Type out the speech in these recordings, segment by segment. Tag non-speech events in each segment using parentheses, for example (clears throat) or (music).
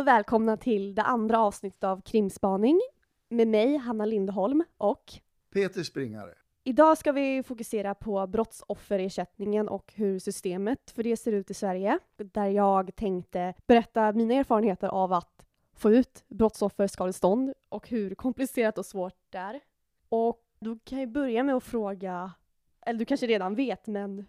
Och välkomna till det andra avsnittet av Krimspaning med mig, Hanna Lindholm och Peter Springare. Idag ska vi fokusera på brottsofferersättningen och hur systemet för det ser ut i Sverige. Där jag tänkte berätta mina erfarenheter av att få ut brottsofferskadestånd och hur komplicerat och svårt det är. Och då kan jag börja med att fråga, eller du kanske redan vet, men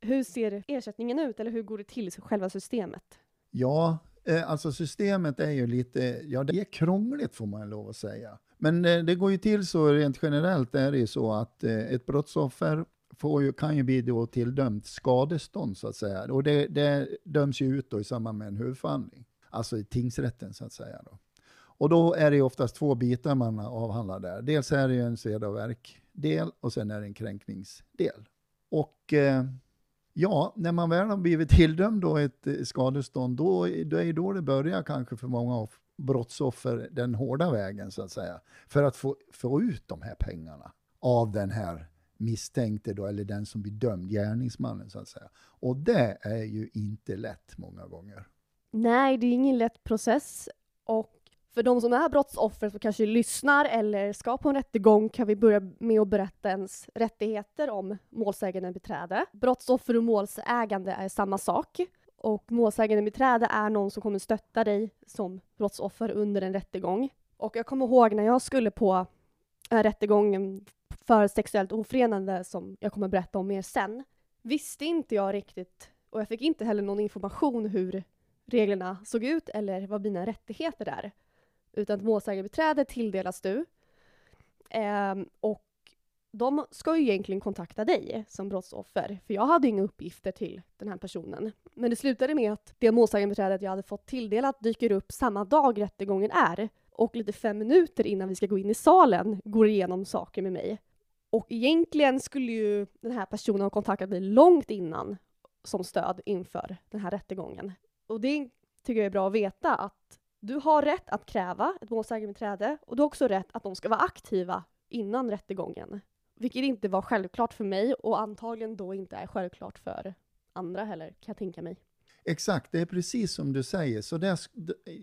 hur ser ersättningen ut eller hur går det till själva systemet? Ja, Eh, alltså systemet är ju lite, ja det är krångligt får man lov att säga. Men eh, det går ju till så rent generellt är det ju så att eh, ett brottsoffer får ju, kan ju bli då tilldömt skadestånd så att säga. Och det, det döms ju ut då i samband med en huvudförhandling. Alltså i tingsrätten så att säga. Då. Och då är det ju oftast två bitar man avhandlar där. Dels är det ju en sved och verkdel och sen är det en kränkningsdel. Och eh, ja, när man väl har blivit tilldömd då ett eh, skadestånd, då, då är då det börjar kanske för många brottsoffer den hårda vägen så att säga. För att få, få ut de här pengarna av den här misstänkte då, eller den som blir dömd, gärningsmannen så att säga. Och det är ju inte lätt många gånger. Nej, det är ingen lätt process. Och för de som är brottsoffer som kanske lyssnar eller ska på en rättegång kan vi börja med att berätta ens rättigheter om målsägande beträde. Brottsoffer och målsägande är samma sak. Och målsägande beträde är någon som kommer stötta dig som brottsoffer under en rättegång. Och jag kommer ihåg när jag skulle på rättegången för sexuellt ofredande som jag kommer berätta om mer sen, visste inte jag riktigt, och jag fick inte heller någon information hur reglerna såg ut eller vad mina rättigheter är. Utan ett målsägandebiträde tilldelas du. Eh, och de ska ju egentligen kontakta dig som brottsoffer, för jag hade inga uppgifter till den här personen. Men det slutade med att det målsägandebiträdet jag hade fått tilldelat dyker upp samma dag rättegången är och lite fem minuter innan vi ska gå in i salen går igenom saker med mig. Och egentligen skulle ju den här personen ha kontaktat mig långt innan som stöd inför den här rättegången. Och det tycker jag är bra att veta att du har rätt att kräva ett målsägandebiträde och du har också rätt att de ska vara aktiva innan rättegången. Vilket inte var självklart för mig och antagligen då inte är självklart för andra heller, kan jag tänka mig. Exakt, det är precis som du säger. Så det,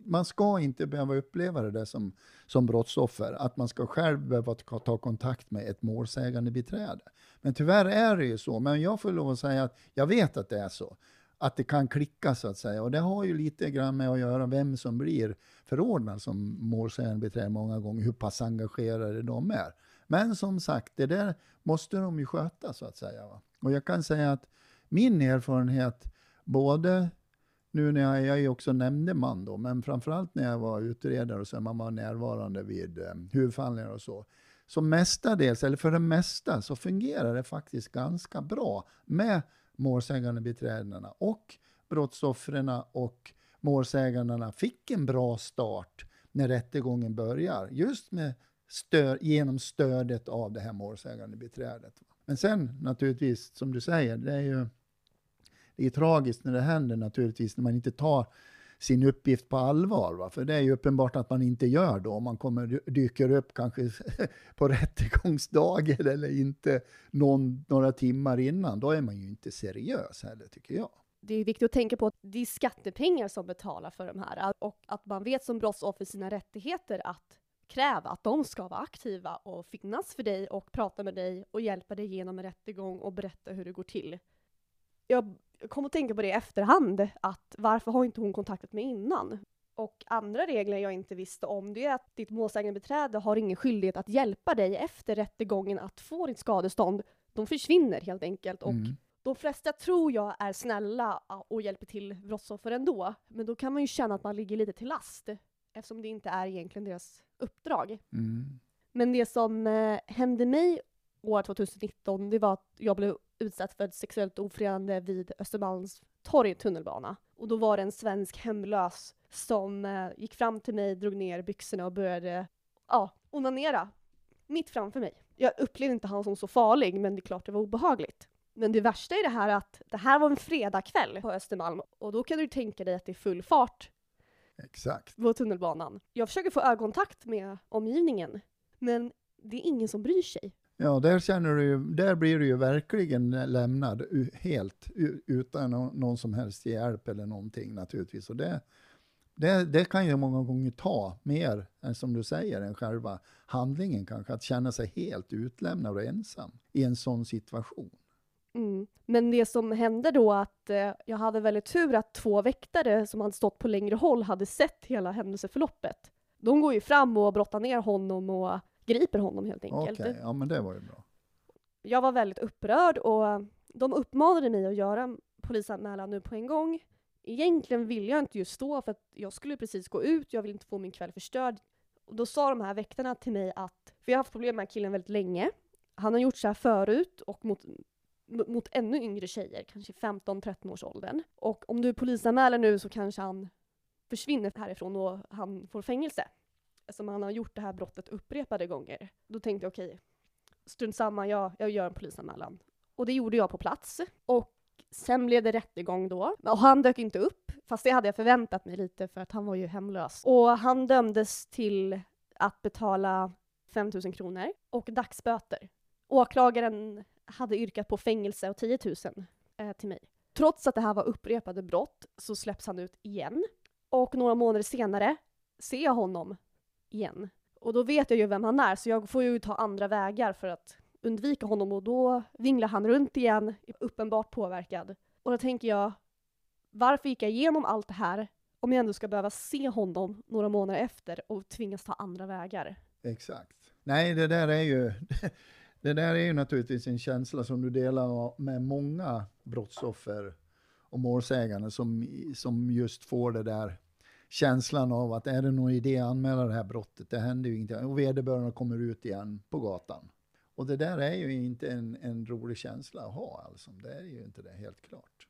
man ska inte behöva uppleva det där som, som brottsoffer, att man ska själv behöva ta kontakt med ett målsägande beträde. Men tyvärr är det ju så. Men jag får lov att säga att jag vet att det är så. Att det kan klicka så att säga. Och det har ju lite grann med att göra vem som blir förordnad som målsägandebiträde många gånger, hur pass engagerade de är. Men som sagt, det där måste de ju sköta så att säga. Va? Och jag kan säga att min erfarenhet, både nu när jag, jag är också nämndeman då, men framförallt när jag var utredare och sen man var närvarande vid eh, huvudförhandlingar och så. Så mestadels, eller för det mesta, så fungerar det faktiskt ganska bra med målsägande beträdena och brottsoffren och målsägandena fick en bra start när rättegången börjar. Just med stöd, genom stödet av det här målsägande beträdet. Men sen naturligtvis, som du säger, det är ju det är tragiskt när det händer naturligtvis, när man inte tar sin uppgift på allvar. Va? För det är ju uppenbart att man inte gör då, om man kommer, dyker upp kanske (laughs) på rättegångsdagen eller inte någon, några timmar innan. Då är man ju inte seriös heller, tycker jag. Det är viktigt att tänka på att det är skattepengar som betalar för de här och att man vet som brottsoffer sina rättigheter att kräva att de ska vara aktiva och finnas för dig och prata med dig och hjälpa dig genom en rättegång och berätta hur det går till. Jag kom att tänka på det i efterhand, att varför har inte hon kontaktat mig innan? Och andra regler jag inte visste om, det är att ditt målsägandebiträde har ingen skyldighet att hjälpa dig efter rättegången att få ditt skadestånd. De försvinner helt enkelt. Och mm. de flesta tror jag är snälla och hjälper till brottsoffer ändå. Men då kan man ju känna att man ligger lite till last eftersom det inte är egentligen deras uppdrag. Mm. Men det som eh, hände mig år 2019, det var att jag blev utsatt för ett sexuellt ofredande vid Östermalms torg tunnelbana. Och då var det en svensk hemlös som eh, gick fram till mig, drog ner byxorna och började ja, onanera mitt framför mig. Jag upplevde inte han som så farlig, men det är klart det var obehagligt. Men det värsta är det här att det här var en fredagkväll på Östermalm och då kan du tänka dig att det är full fart Exakt. på tunnelbanan. Jag försöker få ögonkontakt med omgivningen, men det är ingen som bryr sig. Ja, där, känner du, där blir du ju verkligen lämnad helt utan någon som helst hjälp eller någonting naturligtvis. Och det, Det, det kan ju många gånger ta mer än som du säger, än själva handlingen kanske. Att känna sig helt utlämnad och ensam i en sån situation. Mm. Men det som hände då att eh, jag hade väldigt tur att två väktare som hade stått på längre håll hade sett hela händelseförloppet. De går ju fram och brottar ner honom och griper honom helt enkelt. Okej, ja men det var ju bra. Jag var väldigt upprörd och de uppmanade mig att göra polisanmälan nu på en gång. Egentligen ville jag inte just stå för att jag skulle precis gå ut, jag vill inte få min kväll förstörd. Och då sa de här väktarna till mig att, för jag har haft problem med killen väldigt länge. Han har gjort så här förut och mot, mot ännu yngre tjejer, kanske 15-13 års åldern. Och om du polisanmäler nu så kanske han försvinner härifrån och han får fängelse. Alltså, Eftersom han har gjort det här brottet upprepade gånger. Då tänkte jag okej, okay, strunt samma, jag, jag gör en polisanmälan. Och det gjorde jag på plats. Och sen blev det rättegång då. Och han dök inte upp, fast det hade jag förväntat mig lite för att han var ju hemlös. Och han dömdes till att betala 5 000 kronor och dagsböter. Åklagaren hade yrkat på fängelse och 10 000 eh, till mig. Trots att det här var upprepade brott så släpps han ut igen. Och några månader senare ser jag honom igen. Och då vet jag ju vem han är, så jag får ju ta andra vägar för att undvika honom och då vinglar han runt igen, uppenbart påverkad. Och då tänker jag, varför gick jag igenom allt det här om jag ändå ska behöva se honom några månader efter och tvingas ta andra vägar? Exakt. Nej, det där är ju, (laughs) det där är ju naturligtvis en känsla som du delar med många brottsoffer och målsägande som, som just får det där känslan av att är det någon idé att anmäla det här brottet, det händer ju ingenting, och vederbörande kommer ut igen på gatan. Och det där är ju inte en, en rolig känsla att ha, alltså. det är ju inte det, helt klart.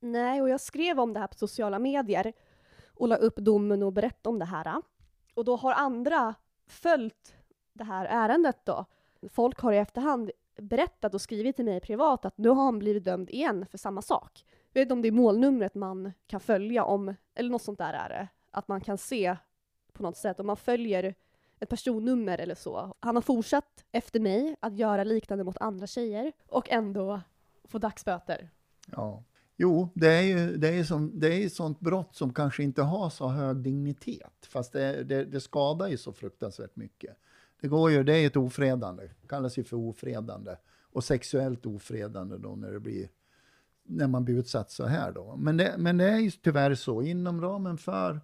Nej, och jag skrev om det här på sociala medier och la upp domen och berättade om det här. Och då har andra följt det här ärendet då. Folk har i efterhand berättat och skrivit till mig privat att nu har han blivit dömd igen för samma sak. Jag vet inte om det är målnumret man kan följa om, eller något sånt där är det att man kan se på något sätt om man följer ett personnummer eller så. Han har fortsatt efter mig att göra liknande mot andra tjejer och ändå få dagsböter. Ja. Jo, det är ju det är som, det är ett sånt brott som kanske inte har så hög dignitet, fast det, det, det skadar ju så fruktansvärt mycket. Det går ju, det är ett ofredande, kallas ju för ofredande. Och sexuellt ofredande då när det blir, när man blir utsatt så här då. Men det, men det är ju tyvärr så, inom ramen för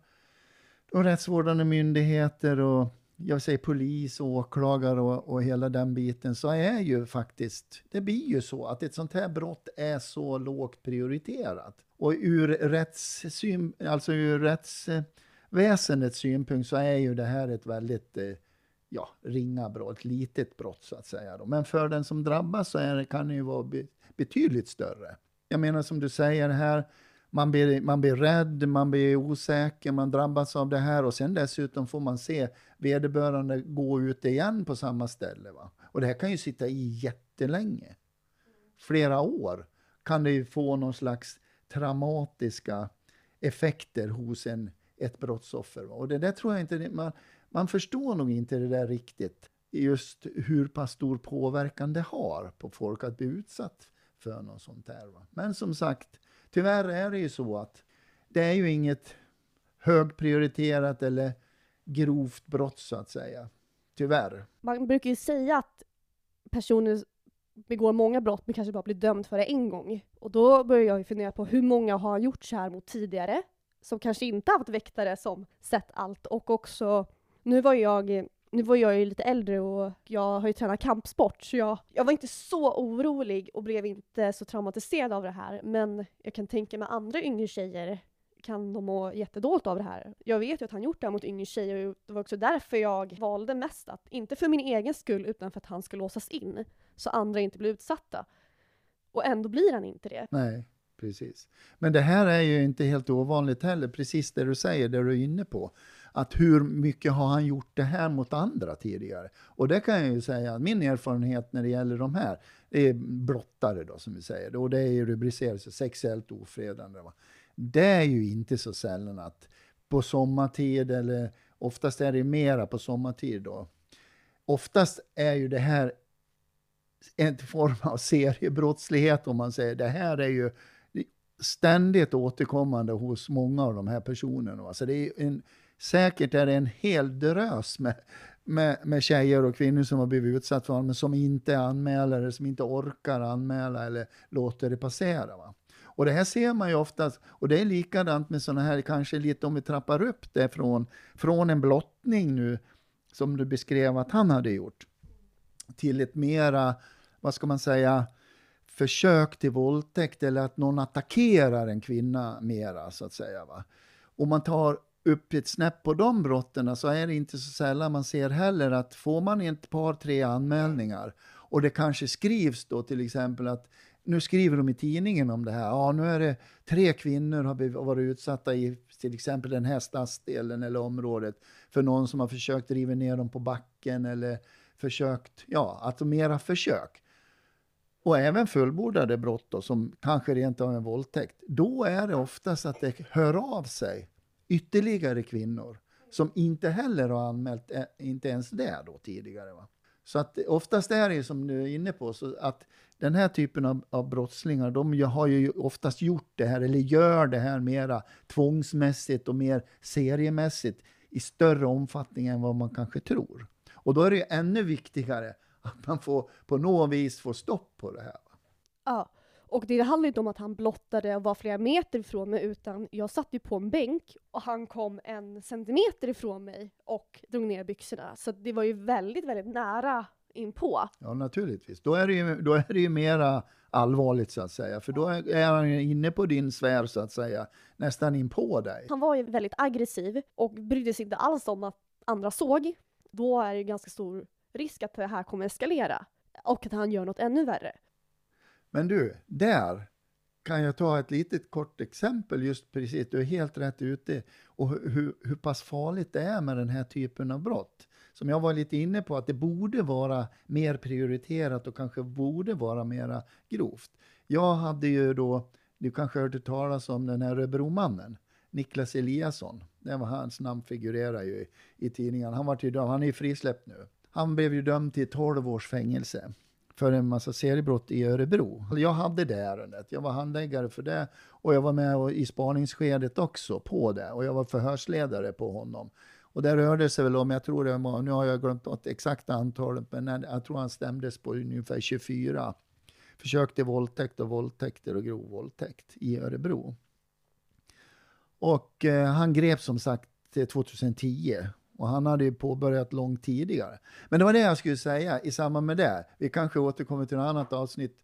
och rättsvårdande myndigheter och jag säger polis, åklagare och, och hela den biten, så är ju faktiskt, det blir ju så att ett sånt här brott är så lågt prioriterat. Och ur, rättssyn, alltså ur rättsväsendets synpunkt så är ju det här ett väldigt eh, ja, ringa brott, ett litet brott så att säga. Då. Men för den som drabbas så är det, kan det ju vara betydligt större. Jag menar som du säger här, man blir, man blir rädd, man blir osäker, man drabbas av det här och sen dessutom får man se vederbörande gå ut igen på samma ställe. Va? Och det här kan ju sitta i jättelänge. Flera år kan det ju få någon slags traumatiska effekter hos en, ett brottsoffer. Va? Och det där tror jag inte, man, man förstår nog inte det där riktigt. Just hur pass stor påverkan det har på folk att bli utsatt för något sånt här. Va? Men som sagt, tyvärr är det ju så att det är ju inget högprioriterat eller grovt brott så att säga. Tyvärr. Man brukar ju säga att personer begår många brott men kanske bara blir dömd för det en gång. Och då börjar jag ju fundera på hur många har gjort så här mot tidigare som kanske inte haft väktare som sett allt och också nu var jag nu var jag ju lite äldre och jag har ju tränat kampsport, så jag, jag var inte så orolig och blev inte så traumatiserad av det här. Men jag kan tänka mig andra yngre tjejer kan de må jättedåligt av det här. Jag vet ju att han gjort det här mot yngre tjejer och det var också därför jag valde mest att, inte för min egen skull, utan för att han skulle låsas in, så andra inte blir utsatta. Och ändå blir han inte det. Nej, precis. Men det här är ju inte helt ovanligt heller, precis det du säger, det du är inne på att hur mycket har han gjort det här mot andra tidigare? Och det kan jag ju säga, min erfarenhet när det gäller de här, det är blottare då som vi säger, och det är ju rubricerat sexuellt ofredande. Va? Det är ju inte så sällan att på sommartid, eller oftast är det mera på sommartid då, oftast är ju det här en form av seriebrottslighet om man säger. Det här är ju ständigt återkommande hos många av de här personerna. Alltså det är en, säkert är det en hel drös med, med, med tjejer och kvinnor som har blivit utsatta för men som inte anmäler som inte orkar anmäla eller låter det passera. Va? Och det här ser man ju oftast, och det är likadant med sådana här, kanske lite om vi trappar upp det från, från en blottning nu, som du beskrev att han hade gjort, till ett mera, vad ska man säga, försök till våldtäkt eller att någon attackerar en kvinna mera, så att säga. Va? Om man tar upp ett snäpp på de brotten så är det inte så sällan man ser heller att får man ett par, tre anmälningar och det kanske skrivs då till exempel att nu skriver de i tidningen om det här. Ja, nu är det tre kvinnor har varit utsatta i till exempel den här stadsdelen eller området för någon som har försökt driva ner dem på backen eller försökt, ja, alltså mera försök. Och även fullbordade brott då, som kanske rent av en våldtäkt. Då är det oftast att det hör av sig ytterligare kvinnor som inte heller har anmält, eh, inte ens det då tidigare. Va? Så att oftast är det ju som du är inne på, så att den här typen av, av brottslingar, de har ju oftast gjort det här, eller gör det här mera tvångsmässigt och mer seriemässigt i större omfattning än vad man kanske tror. Och då är det ju ännu viktigare att man får på något vis får stopp på det här. Ja, och det handlar inte om att han blottade och var flera meter ifrån mig, utan jag satt ju på en bänk och han kom en centimeter ifrån mig och drog ner byxorna. Så det var ju väldigt, väldigt nära inpå. Ja, naturligtvis. Då är det ju, då är det ju mera allvarligt så att säga, för då är han inne på din sfär så att säga, nästan in på dig. Han var ju väldigt aggressiv och brydde sig inte alls om att andra såg. Då är det ganska stor risk att det här kommer eskalera och att han gör något ännu värre. Men du, där kan jag ta ett litet kort exempel just precis, du är helt rätt ute, och hur, hur pass farligt det är med den här typen av brott. Som jag var lite inne på, att det borde vara mer prioriterat och kanske borde vara mera grovt. Jag hade ju då, du kanske hörde talas om den här Örebromannen, Niklas Eliasson. Det var hans namn figurerar ju i, i tidningen. Han, var till, han är ju frisläppt nu. Han blev ju dömd till 12 års fängelse för en massa seriebrott i Örebro. Jag hade det ärendet, jag var handläggare för det och jag var med i spaningsskedet också på det och jag var förhörsledare på honom. Och det rörde sig väl om, jag tror det var, nu har jag glömt något exakt antalet, men jag tror han stämdes på ungefär 24 försök till våldtäkt och våldtäkter och grov våldtäkt i Örebro. Och eh, han greps som sagt eh, 2010 och han hade ju påbörjat långt tidigare. Men det var det jag skulle säga i samband med det. Vi kanske återkommer till något annat avsnitt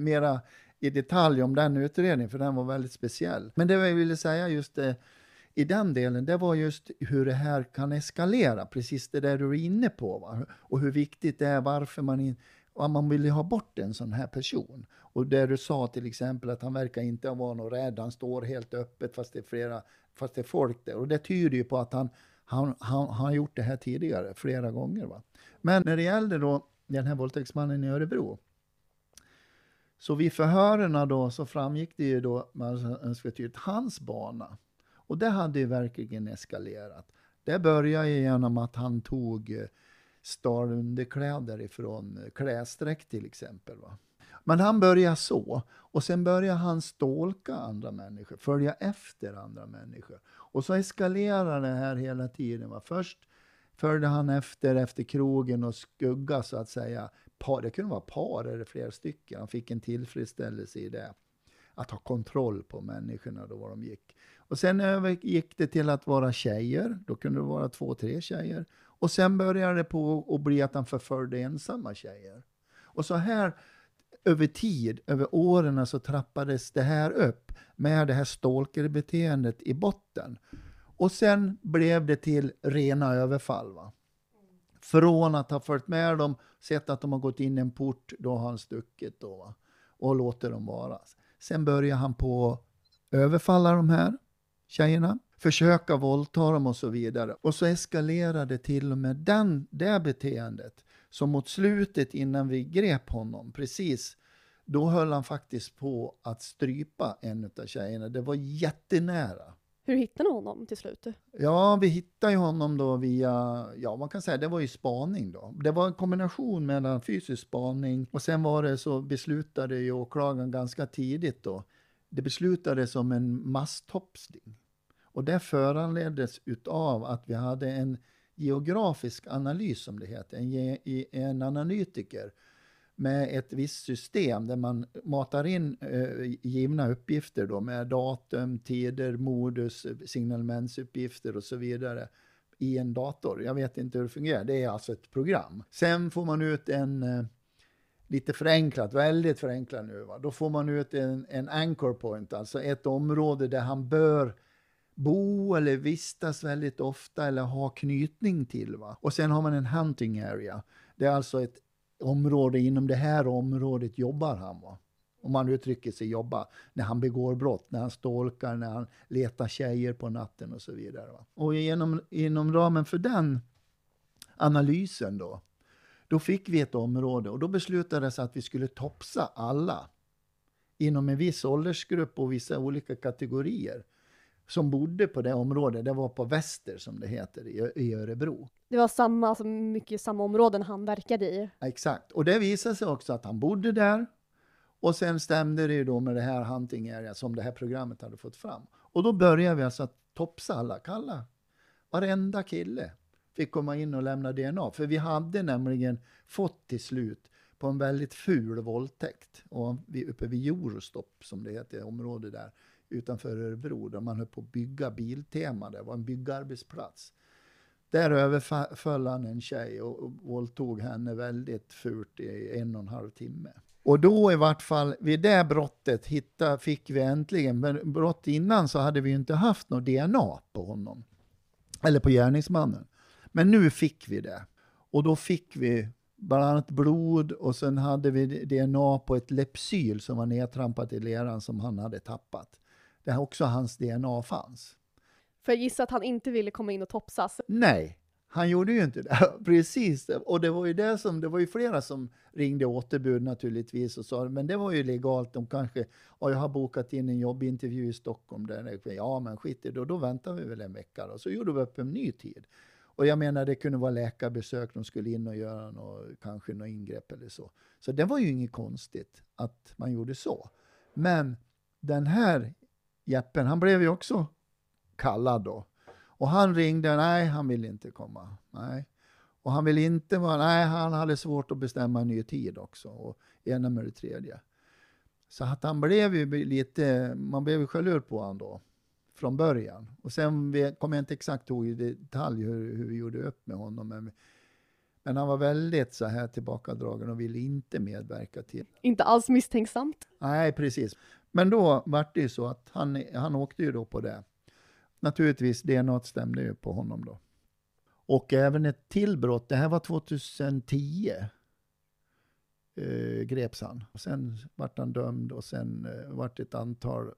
mera i detalj om den utredningen, för den var väldigt speciell. Men det jag ville säga just det, eh, i den delen, det var just hur det här kan eskalera, precis det där du är inne på. Va? Och hur viktigt det är, varför man, in, man vill ha bort en sån här person. Och det du sa till exempel att han verkar inte vara någon rädd, han står helt öppet fast det är flera, fast det är folk där. Och det tyder ju på att han han, han, han har gjort det här tidigare, flera gånger. Va? Men när det gällde då den här våldtäktsmannen i Örebro, så vid förhören då så framgick det ju då tydligt hans bana. Och det hade ju verkligen eskalerat. Det började ju genom att han tog eh, stal underkläder ifrån eh, klädsträck till exempel. Va? Men han börjar så. Och sen börjar han stolka andra människor, följa efter andra människor. Och så eskalerar det här hela tiden. Va? Först följde han efter, efter krogen och skugga så att säga. Par, det kunde vara par eller flera stycken. Han fick en tillfredsställelse i det. Att ha kontroll på människorna då var de gick. Och sen övergick det till att vara tjejer. Då kunde det vara två, tre tjejer. Och sen började det på att bli att han förföljde ensamma tjejer. Och så här över tid, över åren, så trappades det här upp med det här stalkerbeteendet i botten. Och sen blev det till rena överfall. Va? Från att ha följt med dem, sett att de har gått in i en port, då har han stuckit då, va? och låter dem vara. Sen börjar han på att överfalla de här tjejerna, försöka våldta dem och så vidare. Och så eskalerar det till och med den, det beteendet så mot slutet innan vi grep honom, precis, då höll han faktiskt på att strypa en av tjejerna. Det var jättenära. Hur hittade ni honom till slut? Ja, vi hittade honom då via, ja man kan säga det var ju spaning då. Det var en kombination mellan fysisk spaning och sen var det så beslutade ju åklagaren ganska tidigt då det beslutades om en masstopsning. Och det föranleddes utav att vi hade en geografisk analys, som det heter, en, en analytiker med ett visst system där man matar in eh, givna uppgifter då med datum, tider, modus, signalementsuppgifter och så vidare i en dator. Jag vet inte hur det fungerar. Det är alltså ett program. Sen får man ut en eh, lite förenklat, väldigt förenklat nu, va? då får man ut en, en anchor point, alltså ett område där han bör bo eller vistas väldigt ofta eller ha knytning till. Va? Och sen har man en hunting area. Det är alltså ett område, inom det här området jobbar han. Va? Om man uttrycker sig jobba, när han begår brott, när han stolkar, när han letar tjejer på natten och så vidare. Va? Och genom, inom ramen för den analysen då, då fick vi ett område och då beslutades att vi skulle topsa alla inom en viss åldersgrupp och vissa olika kategorier som bodde på det området. Det var på Väster som det heter i, Örebro. Det var samma, alltså mycket samma områden han verkade i. exakt, och det visade sig också att han bodde där. Och sen stämde det ju då med det här hunting area som det här programmet hade fått fram. Och då började vi alltså att topsa alla, kalla varenda kille fick komma in och lämna DNA. För vi hade nämligen fått till slut på en väldigt ful våldtäkt och vi, uppe vid Eurostop, som det heter, område där utanför Örebro, där man höll på att bygga Biltema. Det var en byggarbetsplats. Där överföll han en tjej och, och våldtog henne väldigt fult i en och en halv timme. Och då i vart fall, vid det brottet hitta, fick vi äntligen, men brott innan så hade vi inte haft något DNA på honom. Eller på gärningsmannen. Men nu fick vi det. Och då fick vi bland annat blod och sen hade vi DNA på ett lepsyl som var nedtrampat i leran som han hade tappat. Där också hans DNA fanns. För jag gissar att han inte ville komma in och topsas? Nej, han gjorde ju inte det. (laughs) Precis, och det var ju det som, det var ju flera som ringde återbud naturligtvis och sa, men det var ju legalt, de kanske, ja jag har bokat in en jobbintervju i Stockholm, där, ja men skit i det, då väntar vi väl en vecka då. Så gjorde vi upp en ny tid. Och jag menar, det kunde vara läkarbesök, de skulle in och göra något, kanske något ingrepp eller så. Så det var ju inget konstigt att man gjorde så. Men den här Jeppen, han blev ju också kallad då. Och han ringde, nej han ville inte komma. Nej. Och han ville inte vara, nej han hade svårt att bestämma en ny tid också. Och ena med det tredje. Så att han blev ju lite, man blev ju själv på honom då från början. Och sen kommer jag inte exakt ihåg i detalj hur, hur vi gjorde upp med honom. Men, men han var väldigt så här tillbakadragen och ville inte medverka till. Inte alls misstänksamt? Nej, precis. Men då var det ju så att han, han åkte ju då på det. Naturligtvis, DNA stämde ju på honom då. Och även ett till brott, det här var 2010, eh, greps han. Sen vart han dömd och sen eh, vart ett antal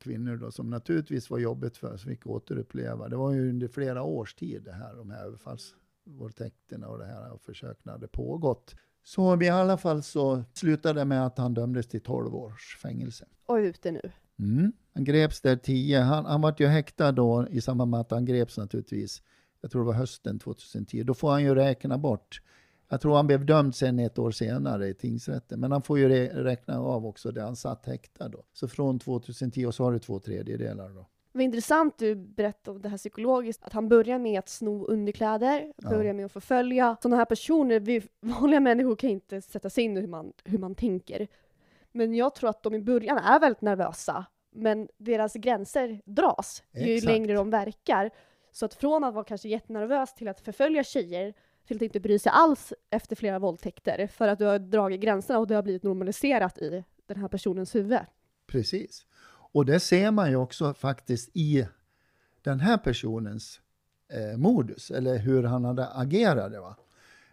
kvinnor då, som naturligtvis var jobbigt för, som fick återuppleva. Det var ju under flera års tid det här, de här överfallsvåldtäkterna och det här försöken hade pågått. Så i alla fall så slutade det med att han dömdes till 12 års fängelse. Och är ute nu? Mm. Han greps där 10. Han, han var ju häktad då i samband med att han greps naturligtvis. Jag tror det var hösten 2010. Då får han ju räkna bort jag tror han blev dömd sen ett år senare i tingsrätten. Men han får ju räkna av också där han satt häktad då. Så från 2010 och så har du två tredjedelar då. Vad intressant du berättade om det här psykologiskt, att han börjar med att sno underkläder, ja. börjar med att förfölja. Sådana här personer, vi vanliga människor kan inte sätta sig in i hur man, hur man tänker. Men jag tror att de i början är väldigt nervösa, men deras gränser dras ju Exakt. längre de verkar. Så att från att vara kanske jättenervös till att förfölja tjejer till att inte bry sig alls efter flera våldtäkter för att du har dragit gränserna och det har blivit normaliserat i den här personens huvud. Precis. Och det ser man ju också faktiskt i den här personens eh, modus, eller hur han hade agerat. Va?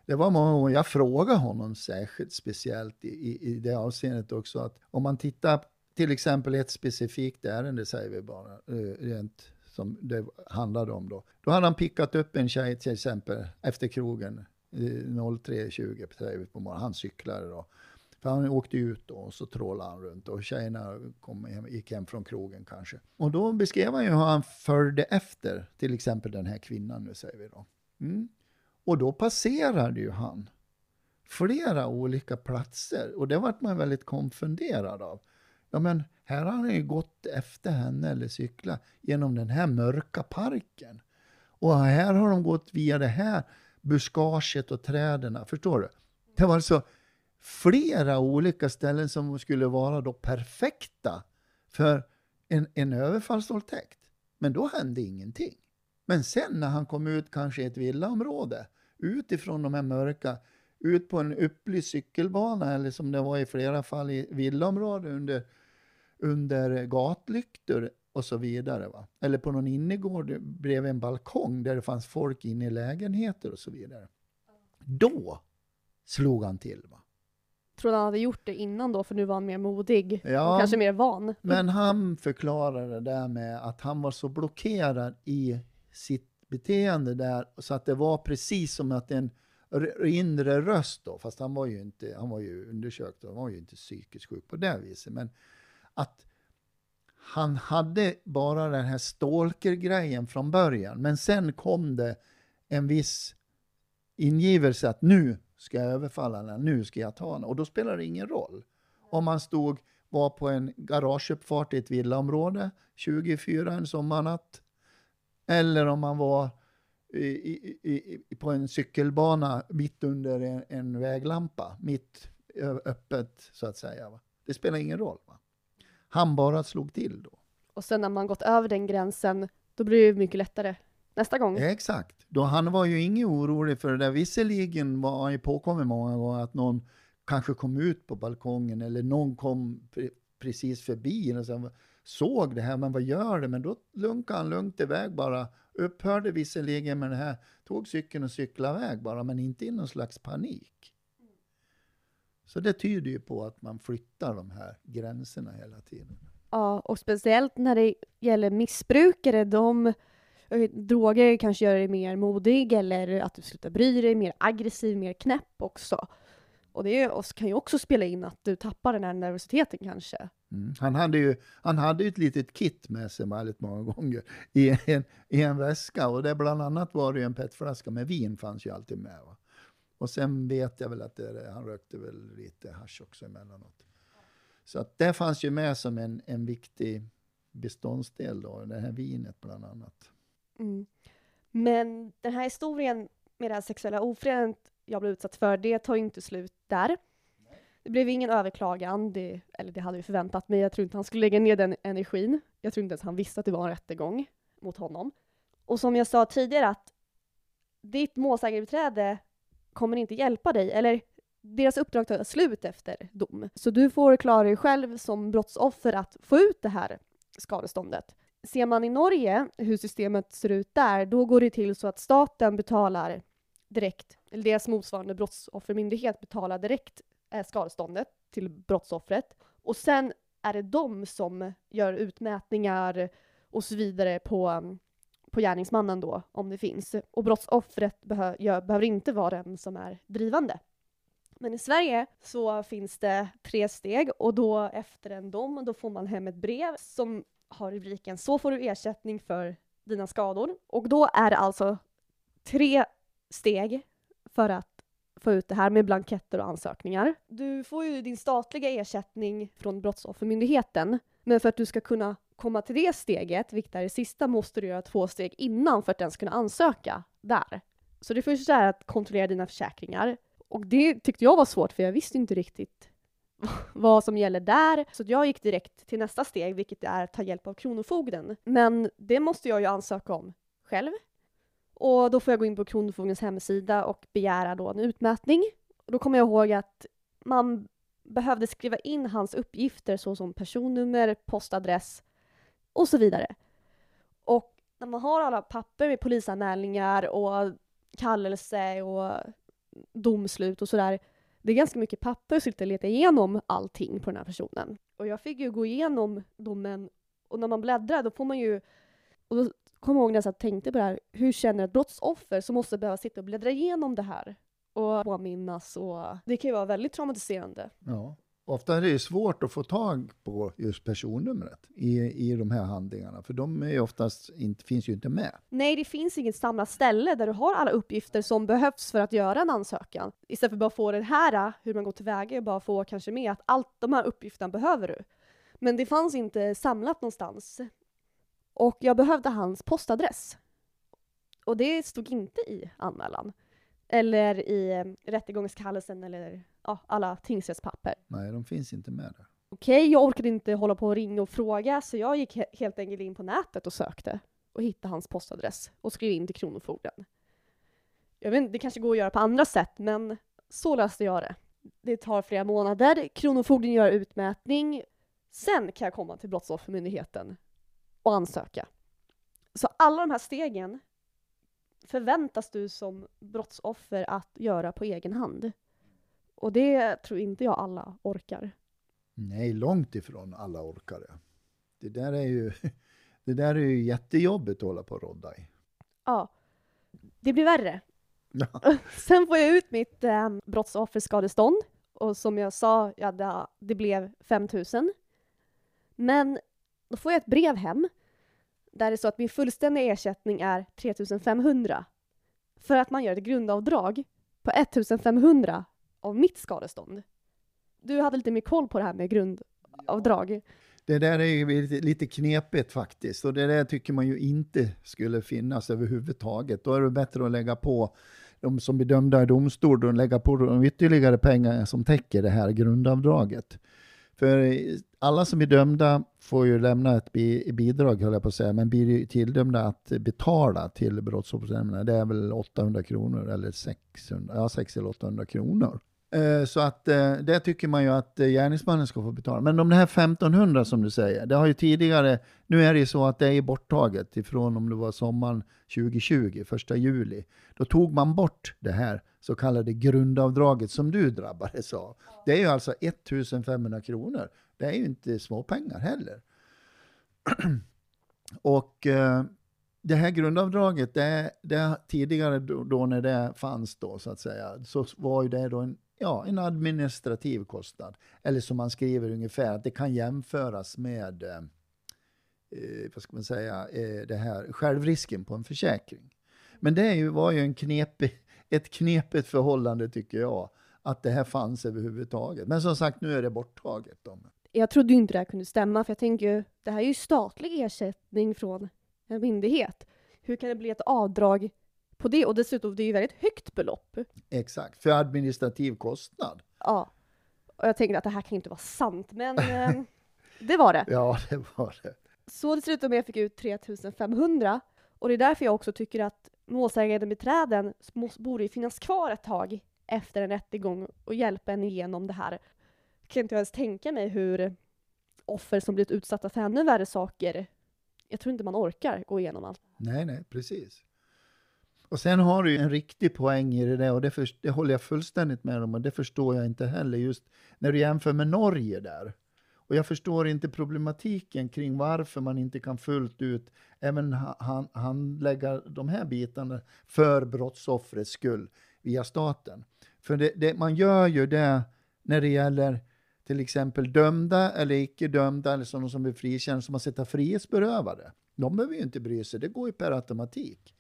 Det var många gånger jag frågade honom särskilt speciellt i, i, i det avseendet också, att om man tittar till exempel ett specifikt ärende, säger vi bara, eh, rent som det handlade om då. Då hade han pickat upp en tjej till exempel efter krogen eh, 03.20 på morgonen. Han cyklade då. För han åkte ut då och så trålade han runt och tjejerna kom hem, gick hem från krogen kanske. Och då beskrev han ju hur han följde efter till exempel den här kvinnan nu säger vi då. Mm. Och då passerade ju han flera olika platser och det vart man väldigt konfunderad av. Ja, men här har han ju gått efter henne eller cyklat genom den här mörka parken. Och här har de gått via det här buskaget och träden. Förstår du? Det var alltså flera olika ställen som skulle vara då perfekta för en, en överfallsvåldtäkt. Men då hände ingenting. Men sen när han kom ut kanske i ett villaområde, utifrån de här mörka, ut på en upplyst cykelbana eller som det var i flera fall i villaområden under, under gatlyktor och så vidare. Va? Eller på någon innergård bredvid en balkong där det fanns folk inne i lägenheter och så vidare. Då slog han till. Va? Tror han hade gjort det innan då, för nu var han mer modig Ja. och kanske mer van. Men han förklarade det där med att han var så blockerad i sitt beteende där så att det var precis som att en inre röst då, fast han var ju inte, han var ju undersökt och han var ju inte psykiskt sjuk på det viset, men att han hade bara den här stalker-grejen från början, men sen kom det en viss ingivelse att nu ska jag överfalla henne, nu ska jag ta henne. Och då spelar det ingen roll om man stod, var på en garageuppfart i ett villaområde 24 en sommarnatt, eller om man var i, i, i, på en cykelbana mitt under en, en väglampa, mitt öppet så att säga. Va? Det spelar ingen roll. Va? Han bara slog till då. Och sen när man gått över den gränsen, då blir det mycket lättare nästa gång. Exakt. Då han var ju ingen orolig för det där. Visserligen var han ju påkommen många gånger att någon kanske kom ut på balkongen eller någon kom pre- precis förbi och sen såg det här, men vad gör det? Men då lunkade han lugnt iväg bara, upphörde visserligen med det här, tog cykeln och cyklade iväg bara, men inte i någon slags panik. Så det tyder ju på att man flyttar de här gränserna hela tiden. Ja, och speciellt när det gäller missbrukare, de Eh, droger kanske gör dig mer modig eller att du slutar bry dig, mer aggressiv, mer knäpp också. Och det kan ju också spela in att du tappar den här nervositeten kanske. Mm. Han, hade ju, han hade ju ett litet kit med sig väldigt många gånger i en, i en väska. Och det bland annat var det ju en petflaska med vin fanns ju alltid med. Va? Och sen vet jag väl att det, han rökte väl lite hasch också emellanåt. Så att det fanns ju med som en, en viktig beståndsdel då, det här vinet bland annat. Mm. Men den här historien med det här sexuella ofredandet jag blev utsatt för, det tar ju inte slut där. Det blev ingen överklagan, det, eller det hade vi förväntat mig. Jag tror inte han skulle lägga ner den energin. Jag tror inte ens han visste att det var en rättegång mot honom. Och som jag sa tidigare att ditt målsägarbiträde kommer inte hjälpa dig, eller deras uppdrag tar slut efter dom. Så du får klara dig själv som brottsoffer att få ut det här skadeståndet. Ser man i Norge hur systemet ser ut där, då går det till så att staten betalar direkt, eller deras motsvarande brottsoffermyndighet betalar direkt eh, skadeståndet till brottsoffret. Och sen är det de som gör utmätningar och så vidare på, på gärningsmannen då, om det finns. Och brottsoffret behö gör, behöver inte vara den som är drivande. Men i Sverige så finns det tre steg och då efter en dom, då får man hem ett brev som har rubriken “Så får du ersättning för dina skador”. Och då är det alltså tre steg för att få ut det här med blanketter och ansökningar. Du får ju din statliga ersättning från Brottsoffermyndigheten, men för att du ska kunna komma till det steget, vilket är det sista, måste du göra två steg innan för att ens kunna ansöka där. Så det första är att kontrollera dina försäkringar. Och det tyckte jag var svårt, för jag visste inte riktigt (laughs) vad som gäller där. Så jag gick direkt till nästa steg, vilket är att ta hjälp av Kronofogden. Men det måste jag ju ansöka om själv. Och då får jag gå in på Kronofogdens hemsida och begära då en utmätning. Och då kommer jag ihåg att man behövde skriva in hans uppgifter såsom personnummer, postadress och så vidare. Och när man har alla papper med polisanmälningar och kallelse och domslut och sådär, det är ganska mycket papper att sitta och leta igenom allting på den här personen. Och jag fick ju gå igenom domen och när man bläddrar då får man ju och då kommer jag ihåg när jag satt tänkte på det här, hur känner ett brottsoffer som måste behöva sitta och bläddra igenom det här och påminnas och det kan ju vara väldigt traumatiserande. Ja. Ofta är det ju svårt att få tag på just personnumret i, i de här handlingarna, för de är oftast inte, finns ju inte med. Nej, det finns inget samlat ställe där du har alla uppgifter som behövs för att göra en ansökan. Istället för att bara få det här, hur man går tillväga, bara få kanske med att allt de här uppgifterna behöver du. Men det fanns inte samlat någonstans. Och jag behövde hans postadress. Och det stod inte i anmälan. Eller i eh, rättegångskallelsen eller ja, alla tingsrättspapper. Nej, de finns inte med där. Okej, jag orkade inte hålla på och ringa och fråga så jag gick he- helt enkelt in på nätet och sökte och hittade hans postadress och skrev in till Kronofogden. Jag vet inte, det kanske går att göra på andra sätt men så löste jag det. Det tar flera månader, Kronofogden gör utmätning, sen kan jag komma till Brottsoffermyndigheten och ansöka. Så alla de här stegen förväntas du som brottsoffer att göra på egen hand. Och det tror inte jag alla orkar. Nej, långt ifrån alla orkar det. Det där är ju, (laughs) det där är ju jättejobbigt att hålla på och rodda i. Ja. Det blir värre. Ja. (laughs) Sen får jag ut mitt eh, brottsofferskadestånd och som jag sa, ja, det, det blev 5 000. Men då får jag ett brev hem där det står att min fullständiga ersättning är 3 500 för att man gör ett grundavdrag på 1 500 av mitt skadestånd. Du hade lite mer koll på det här med grundavdrag. Det där är ju lite, knepigt faktiskt och det där tycker man ju inte skulle finnas överhuvudtaget. Då är det bättre att lägga på de som blir dömda i domstol, och lägga på de ytterligare pengar som täcker det här grundavdraget. För alla som är dömda får ju lämna ett bidrag, höll jag på att säga, men blir ju tilldömda att betala till Brottsoffernämnden, det är väl 800 kronor eller 600, ja 600 eller 800 kronor. Eh, så att eh, det tycker man ju att eh, gärningsmannen ska få betala. Men de här 1500 som du säger, det har ju tidigare, nu är det ju så att det är borttaget ifrån om det var sommaren 2020, första juli. Då tog man bort det här så kallade grundavdraget som du drabbades av. Det är ju alltså 1500 kronor. Det är ju inte småpengar heller. (clears throat) Och eh, det här grundavdraget, det, det tidigare då, då när det fanns då så att säga, så var ju det då en, ja, en administrativ kostnad. Eller som man skriver ungefär, att det kan jämföras med, eh, eh, vad ska man säga, eh, det här självrisken på en försäkring. Men det är ju, var ju en knepig, ett knepigt förhållande tycker jag, att det här fanns överhuvudtaget. Men som sagt, nu är det borttaget. Då. Jag trodde ju inte det här kunde stämma, för jag tänker ju, det här är ju statlig ersättning från en myndighet. Hur kan det bli ett avdrag på det? Och dessutom, det är ju väldigt högt belopp. Exakt, för administrativ kostnad. Ja. Och jag tänkte att det här kan inte vara sant, men eh, det var det. (laughs) Ja, det var det. Så det slutade med att jag fick ut 3500 och det är därför jag också tycker att målsägande beträden borde ju finnas kvar ett tag efter en rättegång och hjälpa en igenom det här. Jag Kan inte ens tänka mig hur offer som blivit utsatta för ännu värre saker, jag tror inte man orkar gå igenom allt. Nej, nej, precis. Och sen har du ju en riktig poäng i det där och det, för, det håller jag fullständigt med om och det förstår jag inte heller just när du jämför med Norge där. Och jag förstår inte problematiken kring varför man inte kan fullt ut även han, handlägga de här bitarna för brottsoffrets skull via staten. För det, det, man gör ju det när det gäller till exempel dömda eller icke dömda eller sådana som blir frikända som har sett frihetsberövade. De behöver ju inte bry sig, det går ju per automatik.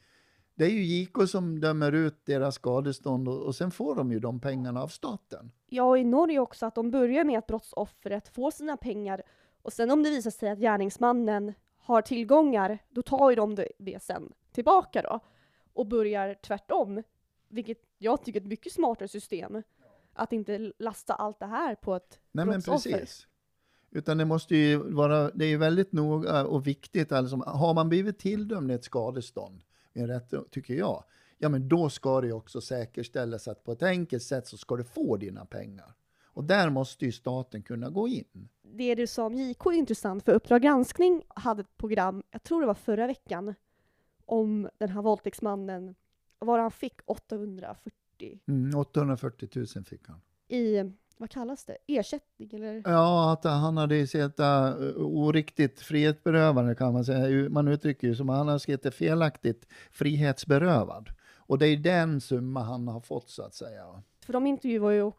Det är ju JK som dömer ut deras skadestånd och, och sen får de ju de pengarna av staten. Ja, i Norge också att de börjar med att brottsoffret får sina pengar och sen om det visar sig att gärningsmannen har tillgångar, då tar ju de det- sen tillbaka då och börjar tvärtom, vilket jag tycker är ett mycket smartare system. Att inte lasta allt det här på ett Nej men brottsoffer. precis. Utan det måste ju vara, det är ju väldigt noga och viktigt, alltså, har man blivit tilldömd ett skadestånd, en rätt, tycker jag, ja men då ska det också säkerställas att på ett enkelt sätt så ska du få dina pengar. Och där måste ju staten kunna gå in. Det du sa om JK är intressant, för Uppdrag granskning hade ett program, jag tror det var förra veckan, om den här våldtäktsmannen, vad han fick 840 Mm, 840 000 fick han. i, vad kallas det, ersättning eller? Ja, att han hade sett uh, oriktigt frihetsberövande kan man säga. Man uttrycker ju som att han har sett felaktigt frihetsberövad. Och det är den summa han har fått så att säga. För de intervjuar ju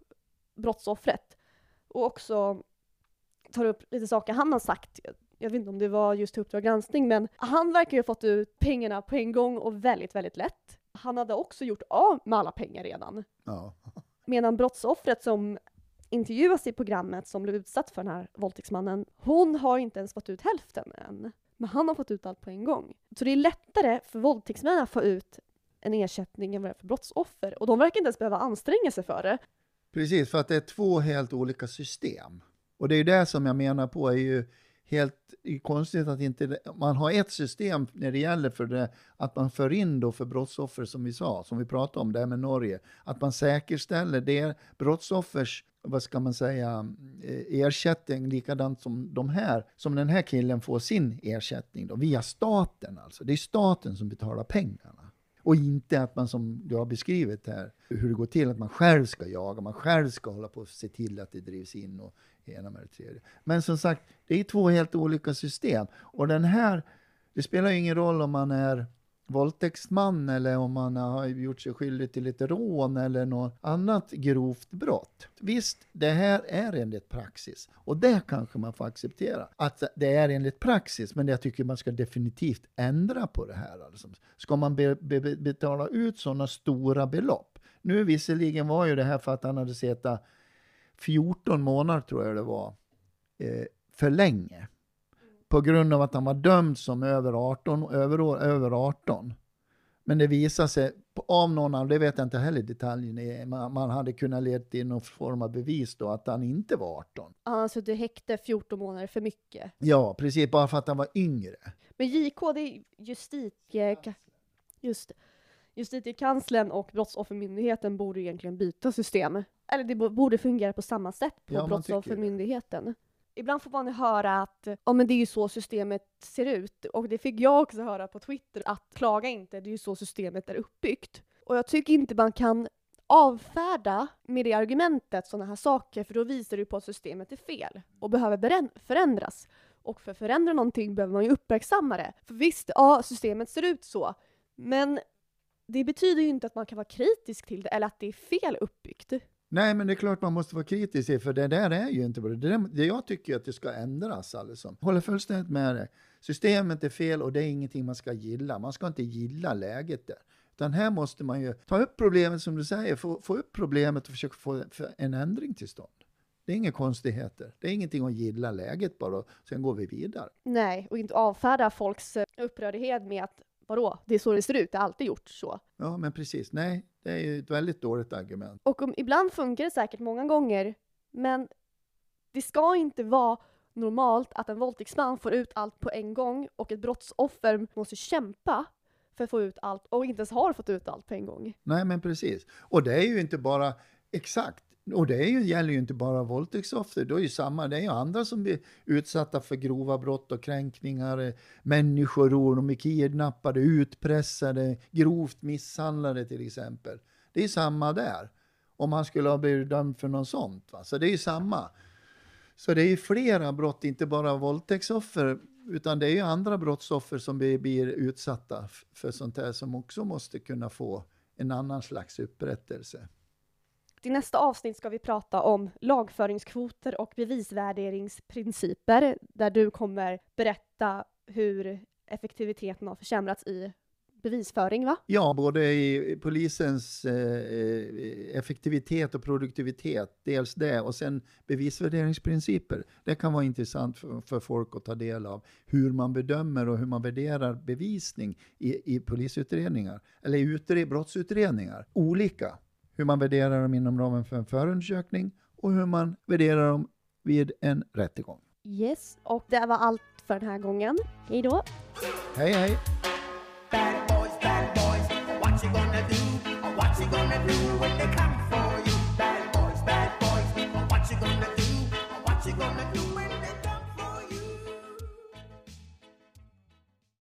brottsoffret och också tar upp lite saker han har sagt. Jag vet inte om det var just till Uppdrag granskning, men han verkar ju ha fått ut pengarna på en gång och väldigt, väldigt lätt. Han hade också gjort av med alla pengar redan. Ja. Medan brottsoffret som intervjuas i programmet som blev utsatt för den här våldtäktsmannen, hon har inte ens fått ut hälften än. Men han har fått ut allt på en gång. Så det är lättare för våldtäktsmän att få ut en ersättning än vad det är för brottsoffer. Och de verkar inte ens behöva anstränga sig för det. Precis, för att det är två helt olika system. Och det är ju det som jag menar på är ju helt konstigt att inte man har ett system när det gäller för det, att man för in då för brottsoffer som vi sa, som vi pratade om, det här med Norge, att man säkerställer det brottsoffers vad ska man säga, eh, ersättning likadant som de här, som den här killen får sin ersättning då, via staten alltså. Det är staten som betalar pengarna. Och inte att man som du har beskrivit här, hur det går till, att man själv ska jaga, man själv ska hålla på och se till att det drivs in och ena med det tredje. Men som sagt, det är två helt olika system. Och den här, det spelar ingen roll om man är våldtäktsman eller om man har gjort sig skyldig till ett rån eller något annat grovt brott. Visst, det här är enligt praxis och det kanske man får acceptera. Att det är enligt praxis, men jag tycker man ska definitivt ändra på det här. Alltså. Ska man be, be, betala ut sådana stora belopp? Nu visserligen var ju det här för att han hade suttit 14 månader tror jag det var, eh, för länge på grund av att han var dömd som över 18, över, över 18. Men det visade sig, av någon det vet jag inte heller detaljen, man, man hade kunnat leda till någon form av bevis då att han inte var 18. Han suttit i häkte 14 månader för mycket. Ja, precis, bara för att han var yngre. Men JK, det är justitie... Just Justitiekanslern och Brottsoffermyndigheten borde egentligen byta system. Eller det borde fungera på samma sätt på ja, Brottsoffermyndigheten ibland får man höra att ja, men det är ju så systemet ser ut. Och det fick jag också höra på Twitter, att klaga inte, det är ju så systemet är uppbyggt. Och jag tycker inte man kan avfärda med det argumentet sådana här saker, för då visar det på att systemet är fel och behöver förändras. Och för att förändra någonting behöver man ju uppmärksamma det. För visst, ja, systemet ser ut så, men det betyder ju inte att man kan vara kritisk till det eller att det är fel uppbyggt. Nej, men det är klart man måste vara kritisk för det där är ju inte bra. Det, det jag tycker att det ska ändras alltså. Håller fullständigt med dig. Systemet är fel och det är ingenting man ska gilla. Man ska inte gilla läget där. Utan här måste man ju ta upp problemet som du säger, få, få upp problemet och försöka få en ändring till stånd. Det är inga konstigheter. Det är ingenting att gilla läget bara, sen går vi vidare. Nej, och inte avfärda folks upprördhet med att vadå, det är så det ser ut, det har alltid gjort så. Ja, men precis. Nej, det är ju ett väldigt dåligt argument. Och om, ibland funkar det säkert många gånger, men det ska inte vara normalt att en våldtäktsman får ut allt på en gång och ett brottsoffer måste kämpa för att få ut allt och inte ens har fått ut allt på en gång. Nej, men precis. Och det är ju inte bara exakt och det ju, gäller ju inte bara våldtäktsoffer, det är ju samma, det är ju andra som blir utsatta för grova brott och kränkningar, människoror, de är kidnappade, utpressade, grovt misshandlade till exempel. Det är samma där, om han skulle ha blivit dömd för något sånt. Va? Så det är ju samma. Så det är ju flera brott, inte bara våldtäktsoffer, utan det är ju andra brottsoffer som blir utsatta för sånt här som också måste kunna få en annan slags upprättelse. I nästa avsnitt ska vi prata om lagföringskvoter och bevisvärderingsprinciper, där du kommer berätta hur effektiviteten har försämrats i bevisföring, va? Ja, både i polisens eh, eh, effektivitet och produktivitet, dels det, och sen bevisvärderingsprinciper. Det kan vara intressant för, för, folk att ta del av, hur man bedömer och hur man värderar bevisning i, i polisutredningar, eller i brottsutredningar. Olika hur man värderar dem inom ramen för en förundersökning och hur man värderar dem vid en rättegång. Yes, och det var allt för den här gången. Hej då! Hej hej! Bad boys, bad boys, what you gonna do? What you gonna do when they come